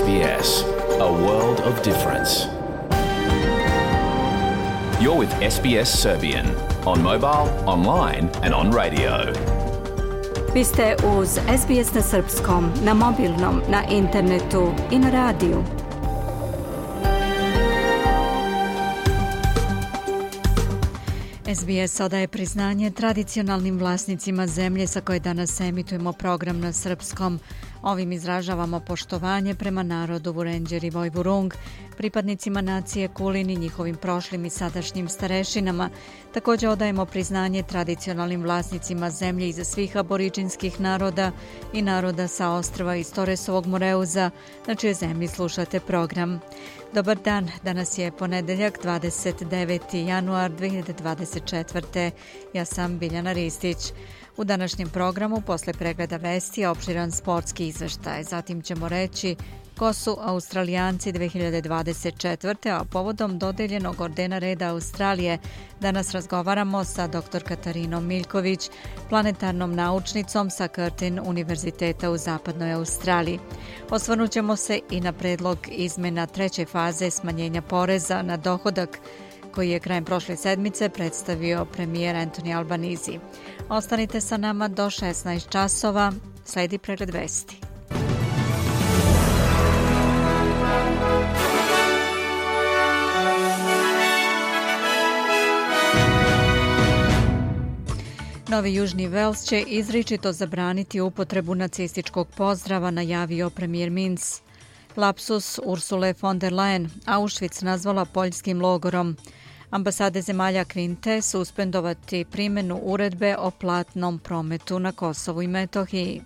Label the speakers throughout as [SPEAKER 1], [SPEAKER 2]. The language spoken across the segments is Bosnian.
[SPEAKER 1] SBS, a world of difference. You're with SBS Serbian on mobile, online and on radio.
[SPEAKER 2] Vi ste uz SBS na srpskom, na mobilnom, na internetu i na radiju. SBS odaje priznanje tradicionalnim vlasnicima zemlje sa koje danas emitujemo program na srpskom. Ovim izražavamo poštovanje prema narodu Vurenđer i Vojvurung, pripadnicima nacije Kulin i njihovim prošlim i sadašnjim starešinama. Također odajemo priznanje tradicionalnim vlasnicima zemlje iza svih aboriđinskih naroda i naroda sa ostrava iz Toresovog Moreuza, na čije zemlji slušate program. Dobar dan, danas je ponedeljak 29. januar 2024. Ja sam Biljana Ristić. U današnjem programu, posle pregleda vesti, opširan sportski izveštaj. Zatim ćemo reći ko su Australijanci 2024. a povodom dodeljenog ordena reda Australije danas razgovaramo sa dr. Katarinom Miljković, planetarnom naučnicom sa Curtin Univerziteta u Zapadnoj Australiji. Osvrnućemo se i na predlog izmena treće faze smanjenja poreza na dohodak koji je krajem prošle sedmice predstavio premijer Anthony Albanizi. Ostanite sa nama do 16 časova. Sledi pregled vesti. Novi Južni Vels će izričito zabraniti upotrebu nacističkog pozdrava, najavio premijer Minc. Lapsus Ursule von der Leyen Auschwitz nazvala poljskim logorom. Ambasade zemalja Kvinte suspendovati primjenu uredbe o platnom prometu na Kosovu i Metohiji.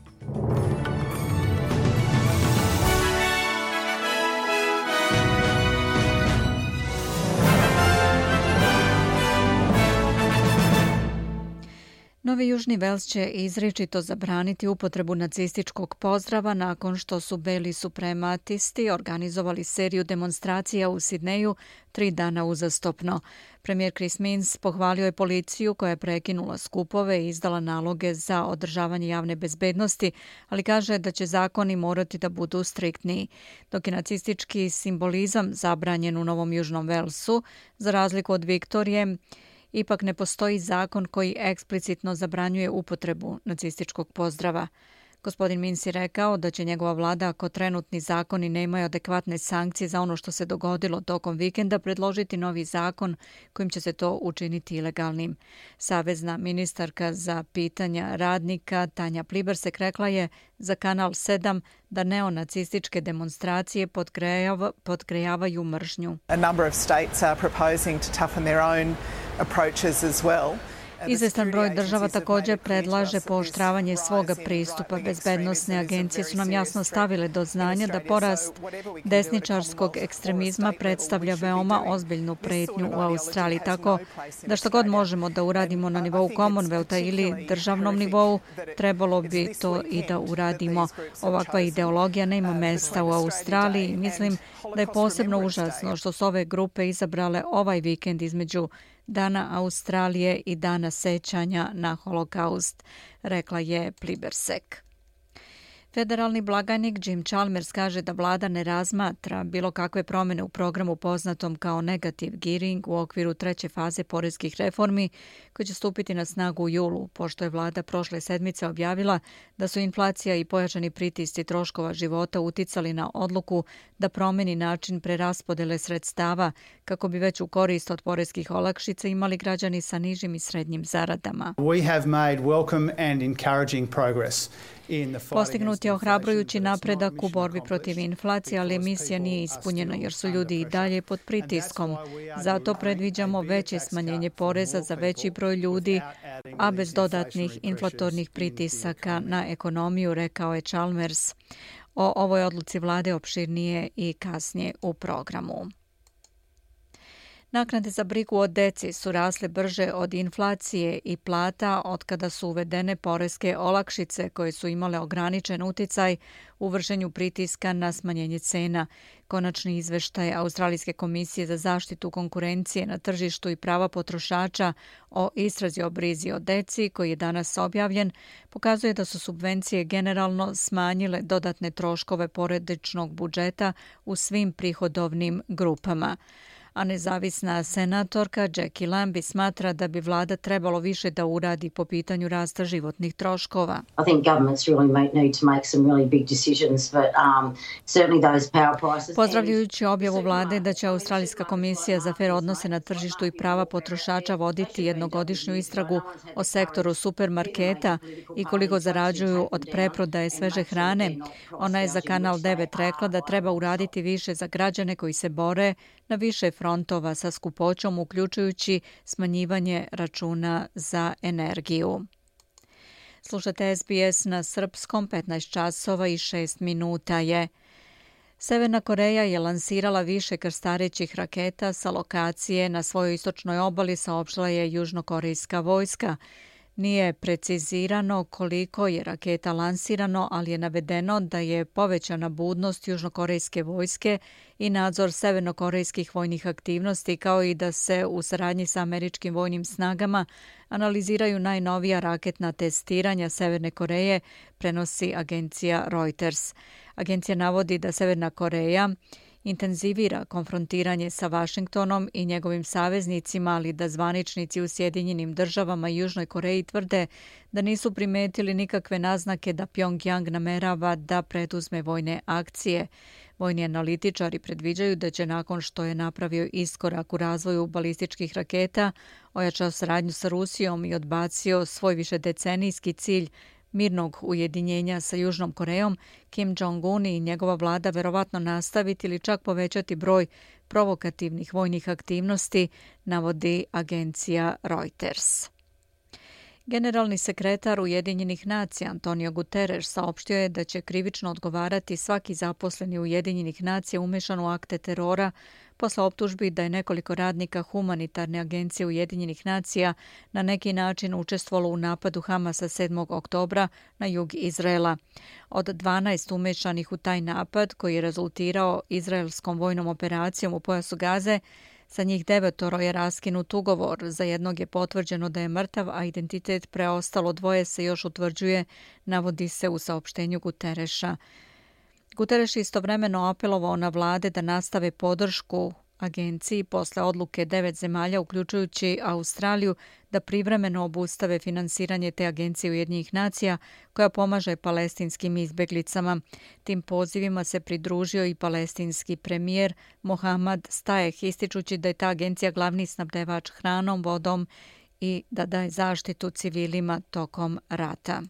[SPEAKER 2] Novi Južni Vels će izričito zabraniti upotrebu nacističkog pozdrava nakon što su beli suprematisti organizovali seriju demonstracija u Sidneju tri dana uzastopno. Premijer Chris Minns pohvalio je policiju koja je prekinula skupove i izdala naloge za održavanje javne bezbednosti, ali kaže da će zakoni morati da budu striktniji. Dok je nacistički simbolizam zabranjen u Novom Južnom Velsu, za razliku od Viktorije, ipak ne postoji zakon koji eksplicitno zabranjuje upotrebu nacističkog pozdrava. Gospodin Mins je rekao da će njegova vlada, ako trenutni zakoni nemaju adekvatne sankcije za ono što se dogodilo tokom vikenda, predložiti novi zakon kojim će se to učiniti ilegalnim. Savezna ministarka za pitanja radnika Tanja Plibersek rekla je za Kanal 7 da neonacističke demonstracije podgrejavaju mržnju.
[SPEAKER 3] A number of states are proposing to toughen their own approaches as well.
[SPEAKER 2] Izvestan broj država također predlaže pooštravanje svoga pristupa. Bezbednostne agencije su nam jasno stavile do znanja da porast desničarskog ekstremizma predstavlja veoma ozbiljnu pretnju u Australiji. Tako da što god možemo da uradimo na nivou Commonwealtha ili državnom nivou, trebalo bi to i da uradimo. Ovakva ideologija nema mesta u Australiji. Mislim da je posebno užasno što su ove grupe izabrale ovaj vikend između Dana Australije i Dana sećanja na holokaust, rekla je Plibersek. Federalni blagajnik Jim Chalmers kaže da vlada ne razmatra bilo kakve promjene u programu poznatom kao negativ gearing u okviru treće faze porezkih reformi koji će stupiti na snagu u julu, pošto je vlada prošle sedmice objavila da su inflacija i pojačani pritisci troškova života uticali na odluku da promeni način preraspodele sredstava kako bi već u korist od porezkih olakšica imali građani sa nižim i srednjim zaradama.
[SPEAKER 4] We have made welcome and encouraging progress
[SPEAKER 2] Postignut je ohrabrujući napredak u borbi protiv inflacije, ali misija nije ispunjena jer su ljudi i dalje pod pritiskom. Zato predviđamo veće smanjenje poreza za veći broj ljudi, a bez dodatnih inflatornih pritisaka na ekonomiju, rekao je Chalmers. O ovoj odluci vlade opširnije i kasnije u programu. Naknade za brigu o deci su rasle brže od inflacije i plata od kada su uvedene poreske olakšice koje su imale ograničen uticaj u vršenju pritiska na smanjenje cena. Konačni izveštaj Australijske komisije za zaštitu konkurencije na tržištu i prava potrošača o istrazi o brizi o deci koji je danas objavljen pokazuje da su subvencije generalno smanjile dodatne troškove poredičnog budžeta u svim prihodovnim grupama a nezavisna senatorka Jackie Lambie smatra da bi vlada trebalo više da uradi po pitanju rasta životnih troškova. I think governments really need to make some really big decisions, but um, certainly those power prices... Pozdravljajući objavu vlade da će Australijska komisija za fair odnose na tržištu i prava potrošača voditi jednogodišnju istragu o sektoru supermarketa i koliko zarađuju od preprodaje sveže hrane, ona je za Kanal 9 rekla da treba uraditi više za građane koji se bore na više frontova sa skupoćom, uključujući smanjivanje računa za energiju. Slušate SBS na srpskom 15 časova i 6 minuta je. Severna Koreja je lansirala više krstarećih raketa sa lokacije na svojoj istočnoj obali, saopštila je južnokorejska vojska. Nije precizirano koliko je raketa lansirano, ali je navedeno da je povećana budnost južnokorejske vojske i nadzor severnokorejskih vojnih aktivnosti, kao i da se u saradnji sa američkim vojnim snagama analiziraju najnovija raketna testiranja Severne Koreje, prenosi agencija Reuters. Agencija navodi da Severna Koreja intenzivira konfrontiranje sa Vašingtonom i njegovim saveznicima, ali da zvaničnici u Sjedinjenim državama i Južnoj Koreji tvrde da nisu primetili nikakve naznake da Pyongyang namerava da preduzme vojne akcije. Vojni analitičari predviđaju da će nakon što je napravio iskorak u razvoju balističkih raketa, ojačao saradnju sa Rusijom i odbacio svoj višedecenijski cilj mirnog ujedinjenja sa Južnom Korejom, Kim Jong-un i njegova vlada verovatno nastaviti ili čak povećati broj provokativnih vojnih aktivnosti, navodi agencija Reuters. Generalni sekretar Ujedinjenih nacija Antonio Guterres saopštio je da će krivično odgovarati svaki zaposleni Ujedinjenih nacija umešan u akte terora posle optužbi da je nekoliko radnika humanitarne agencije Ujedinjenih nacija na neki način učestvovalo u napadu Hamasa 7. oktobra na jug Izraela. Od 12 umešanih u taj napad, koji je rezultirao izraelskom vojnom operacijom u pojasu Gaze, Sa njih devetoro je raskinut ugovor, za jednog je potvrđeno da je mrtav, a identitet preostalo dvoje se još utvrđuje, navodi se u saopštenju Gutereša. Guterres istovremeno apelovao na vlade da nastave podršku agenciji posle odluke devet zemalja, uključujući Australiju, da privremeno obustave finansiranje te agencije Ujednjih nacija koja pomaže palestinskim izbeglicama. Tim pozivima se pridružio i palestinski premijer Mohamed Stajeh, ističući da je ta agencija glavni snabdevač hranom, vodom i da daje zaštitu civilima tokom rata.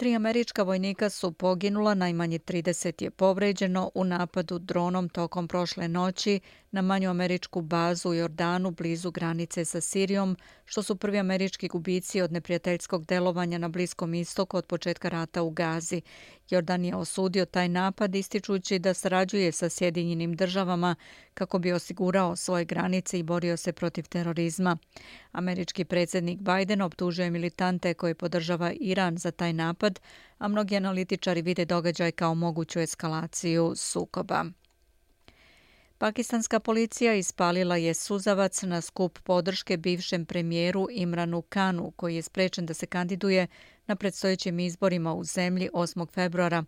[SPEAKER 2] Tri američka vojnika su poginula, najmanje 30 je povređeno u napadu dronom tokom prošle noći na manju američku bazu u Jordanu blizu granice sa Sirijom, što su prvi američki gubici od neprijateljskog delovanja na Bliskom istoku od početka rata u Gazi. Jordan je osudio taj napad ističući da sarađuje sa Sjedinjenim državama kako bi osigurao svoje granice i borio se protiv terorizma. Američki predsjednik Biden optužuje militante koje podržava Iran za taj napad, a mnogi analitičari vide događaj kao moguću eskalaciju sukoba. Pakistanska policija ispalila je suzavac na skup podrške bivšem premijeru Imranu Kanu, koji je sprečen da se kandiduje na predstojećim izborima u zemlji 8. februara.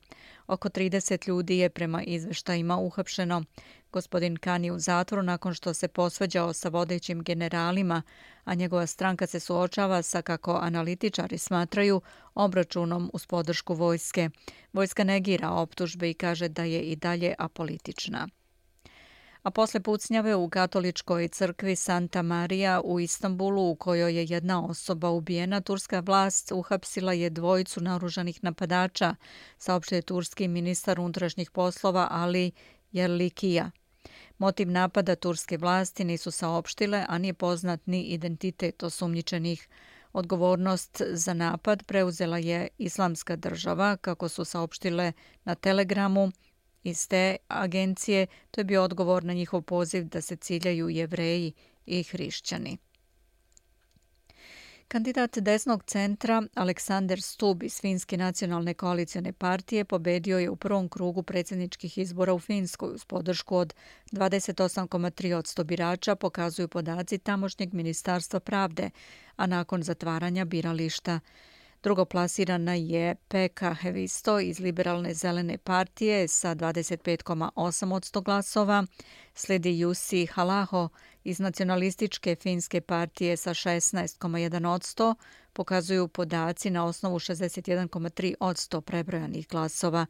[SPEAKER 2] Oko 30 ljudi je prema izveštajima uhapšeno. Gospodin Kan je u zatvoru nakon što se posvađao sa vodećim generalima, a njegova stranka se suočava sa, kako analitičari smatraju, obračunom uz podršku vojske. Vojska negira optužbe i kaže da je i dalje apolitična a posle pucnjave u katoličkoj crkvi Santa Maria u Istanbulu u kojoj je jedna osoba ubijena, turska vlast uhapsila je dvojicu naoružanih napadača, saopšte je turski ministar unutrašnjih poslova Ali Jerlikija. Motiv napada turske vlasti nisu saopštile, a nije poznat ni identitet osumnjičenih. Odgovornost za napad preuzela je islamska država, kako su saopštile na Telegramu, Iz te agencije to je bio odgovor na njihov poziv da se ciljaju jevreji i hrišćani. Kandidat desnog centra Aleksander Stub iz Finske nacionalne koalicijone partije pobedio je u prvom krugu predsjedničkih izbora u Finskoj uz podršku od 28,3 od birača, pokazuju podaci tamošnjeg ministarstva pravde, a nakon zatvaranja birališta. Drugoplasirana je Peka Hevisto iz Liberalne zelene partije sa 25,8% glasova. Sledi Jussi Halaho iz nacionalističke finske partije sa 16,1%, pokazuju podaci na osnovu 61,3% prebrojanih glasova.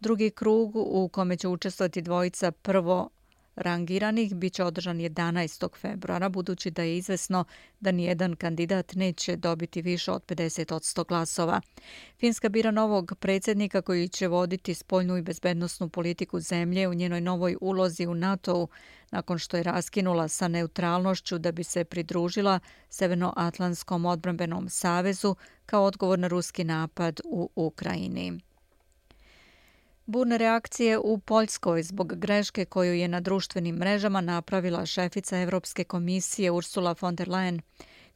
[SPEAKER 2] Drugi krug u kome će učestvovati dvojica prvo rangiranih bit će održan 11. februara, budući da je izvesno da nijedan kandidat neće dobiti više od 50 od 100 glasova. Finska bira novog predsjednika koji će voditi spoljnu i bezbednostnu politiku zemlje u njenoj novoj ulozi u NATO-u, nakon što je raskinula sa neutralnošću da bi se pridružila Severnoatlantskom odbranbenom savezu kao odgovor na ruski napad u Ukrajini. Burne reakcije u Poljskoj zbog greške koju je na društvenim mrežama napravila šefica Evropske komisije Ursula von der Leyen,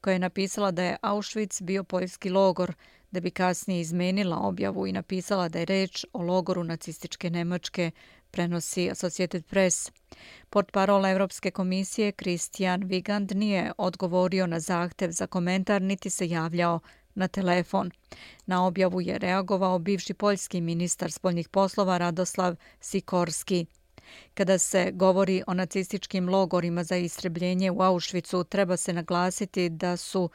[SPEAKER 2] koja je napisala da je Auschwitz bio poljski logor, da bi kasnije izmenila objavu i napisala da je reč o logoru nacističke Nemačke, prenosi Associated Press. Port parola Evropske komisije Christian Vigand nije odgovorio na zahtev za komentar niti se javljao na telefon. Na objavu je reagovao bivši poljski ministar spoljnih poslova Radoslav Sikorski. Kada se govori o nacističkim logorima za istrebljenje u Auschwitzu, treba se naglasiti da su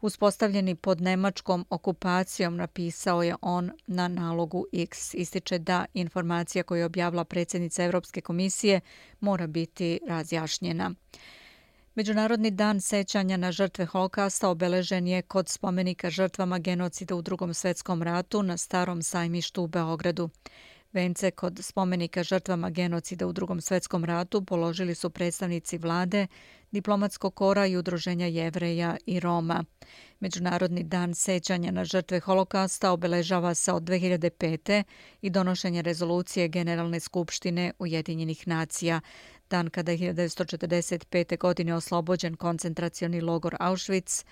[SPEAKER 2] uspostavljeni pod nemačkom okupacijom, napisao je on na nalogu X. Ističe da informacija koju je objavila predsjednica Evropske komisije mora biti razjašnjena. Međunarodni dan sećanja na žrtve holokausta obeležen je kod spomenika žrtvama genocida u drugom svetskom ratu na starom sajmištu u Beogradu. Vence kod spomenika žrtvama genocida u drugom svetskom ratu položili su predstavnici vlade, diplomatskog kora i udruženja jevreja i Roma. Međunarodni dan sećanja na žrtve holokausta obeležava se od 2005. i donošenje rezolucije Generalne skupštine Ujedinjenih nacija dan kada je 1945. godine oslobođen koncentracioni logor Auschwitz,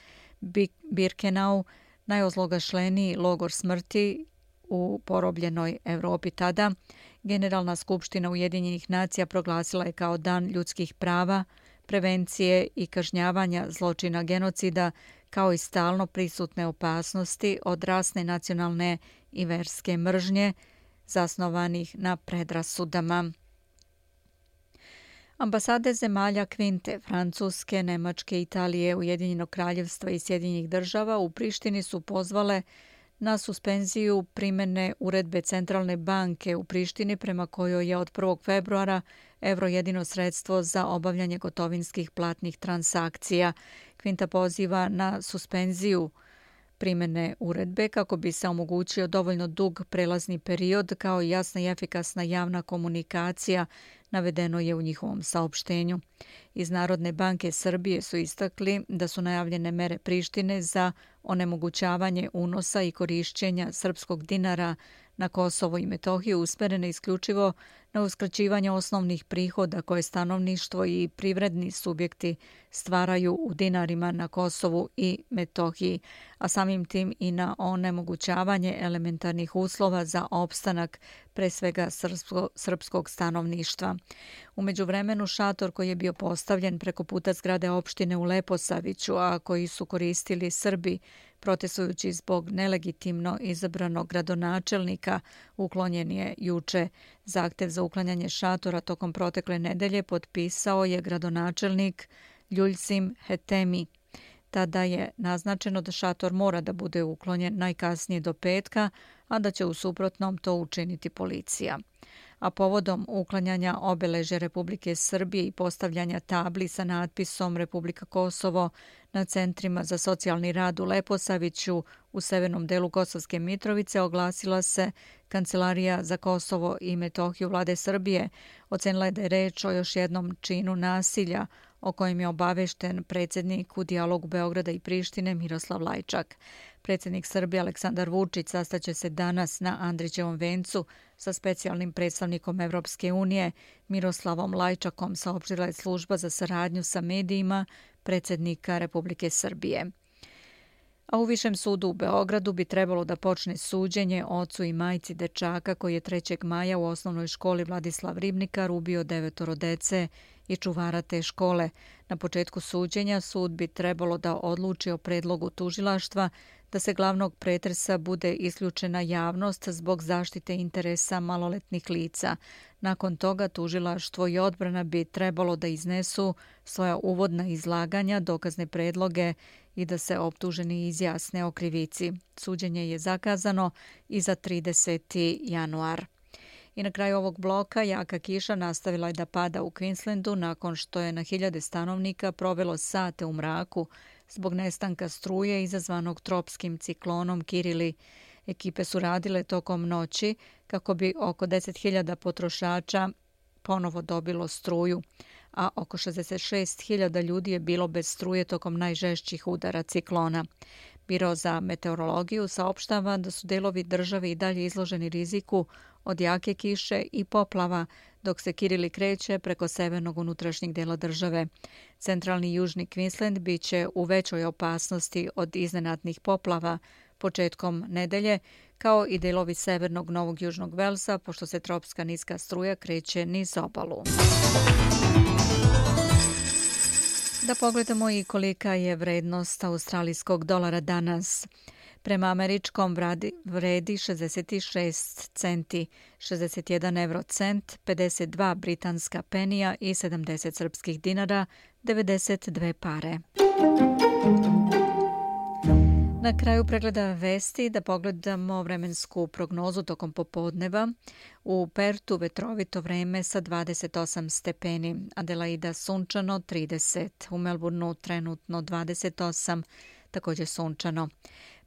[SPEAKER 2] Birkenau, najozlogašleniji logor smrti u porobljenoj Evropi tada, Generalna skupština Ujedinjenih nacija proglasila je kao dan ljudskih prava, prevencije i kažnjavanja zločina genocida kao i stalno prisutne opasnosti od rasne, nacionalne i verske mržnje zasnovanih na predrasudama. Ambasade zemalja Kvinte, Francuske, Nemačke, Italije, Ujedinjenog kraljevstva i Sjedinjih država u Prištini su pozvale na suspenziju primene uredbe Centralne banke u Prištini prema kojoj je od 1. februara evro jedino sredstvo za obavljanje gotovinskih platnih transakcija. Kvinta poziva na suspenziju primene uredbe kako bi se omogućio dovoljno dug prelazni period kao i jasna i efikasna javna komunikacija navedeno je u njihovom saopštenju. Iz Narodne banke Srbije su istakli da su najavljene mere Prištine za onemogućavanje unosa i korišćenja srpskog dinara na Kosovo i Metohiju usmerene isključivo na uskraćivanje osnovnih prihoda koje stanovništvo i privredni subjekti stvaraju u dinarima na Kosovu i Metohiji, a samim tim i na onemogućavanje elementarnih uslova za opstanak pre svega srpsko, srpskog stanovništva. Umeđu vremenu šator koji je bio postavljen preko puta zgrade opštine u Leposaviću, a koji su koristili Srbi, protestujući zbog nelegitimno izabranog gradonačelnika, uklonjen je juče. Zahtev za uklanjanje šatora tokom protekle nedelje potpisao je gradonačelnik Ljuljsim Hetemi. Tada je naznačeno da šator mora da bude uklonjen najkasnije do petka, a da će u suprotnom to učiniti policija a povodom uklanjanja obeleže Republike Srbije i postavljanja tabli sa natpisom Republika Kosovo na centrima za socijalni rad u Leposaviću u severnom delu Kosovske Mitrovice oglasila se Kancelarija za Kosovo i Metohiju vlade Srbije. Ocenila je da je reč o još jednom činu nasilja o kojem je obavešten predsjednik u dijalogu Beograda i Prištine Miroslav Lajčak. Predsjednik Srbije Aleksandar Vučić sastaće se danas na Andrićevom vencu sa specijalnim predstavnikom Evropske unije Miroslavom Lajčakom, saopštila je služba za saradnju sa medijima predsjednika Republike Srbije. A u Višem sudu u Beogradu bi trebalo da počne suđenje ocu i majci dečaka koji je 3. maja u osnovnoj školi Vladislav Ribnikar ubio devetoro dece i čuvara te škole. Na početku suđenja sud bi trebalo da odluči o predlogu tužilaštva da se glavnog pretresa bude isključena javnost zbog zaštite interesa maloletnih lica. Nakon toga tužilaštvo i odbrana bi trebalo da iznesu svoja uvodna izlaganja, dokazne predloge i da se optuženi izjasne o krivici. Suđenje je zakazano i za 30. januar. I na kraju ovog bloka jaka kiša nastavila je da pada u Queenslandu nakon što je na hiljade stanovnika provelo sate u mraku zbog nestanka struje izazvanog tropskim ciklonom Kirili. Ekipe su radile tokom noći kako bi oko 10.000 potrošača ponovo dobilo struju, a oko 66.000 ljudi je bilo bez struje tokom najžešćih udara ciklona. Biro za meteorologiju saopštava da su delovi države i dalje izloženi riziku od jake kiše i poplava, dok se Kirili kreće preko severnog unutrašnjeg dela države. Centralni i južni Queensland bit će u većoj opasnosti od iznenadnih poplava početkom nedelje, kao i delovi severnog Novog Južnog Velsa, pošto se tropska niska struja kreće niz obalu. Da pogledamo i kolika je vrednost australijskog dolara danas. Prema američkom vradi, vredi 66 centi, 61 euro cent, 52 britanska penija i 70 srpskih dinara, 92 pare. Na kraju pregleda vesti da pogledamo vremensku prognozu tokom popodneva. U Pertu vetrovito vreme sa 28 stepeni, Adelaida sunčano 30, u Melbourneu trenutno 28, također sunčano.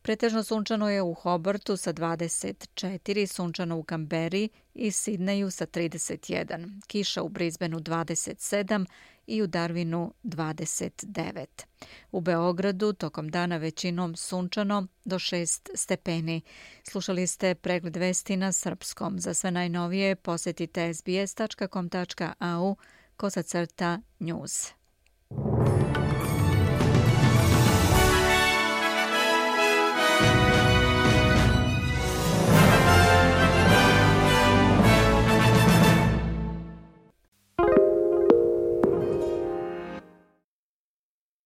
[SPEAKER 2] Pretežno sunčano je u Hobartu sa 24, sunčano u Kamberi i Sidneju sa 31, kiša u Brisbaneu 27 i u Darwinu 29. U Beogradu tokom dana većinom sunčano do 6 stepeni. Slušali ste pregled vesti na srpskom. Za sve najnovije posjetite sbs.com.au kosacrta news.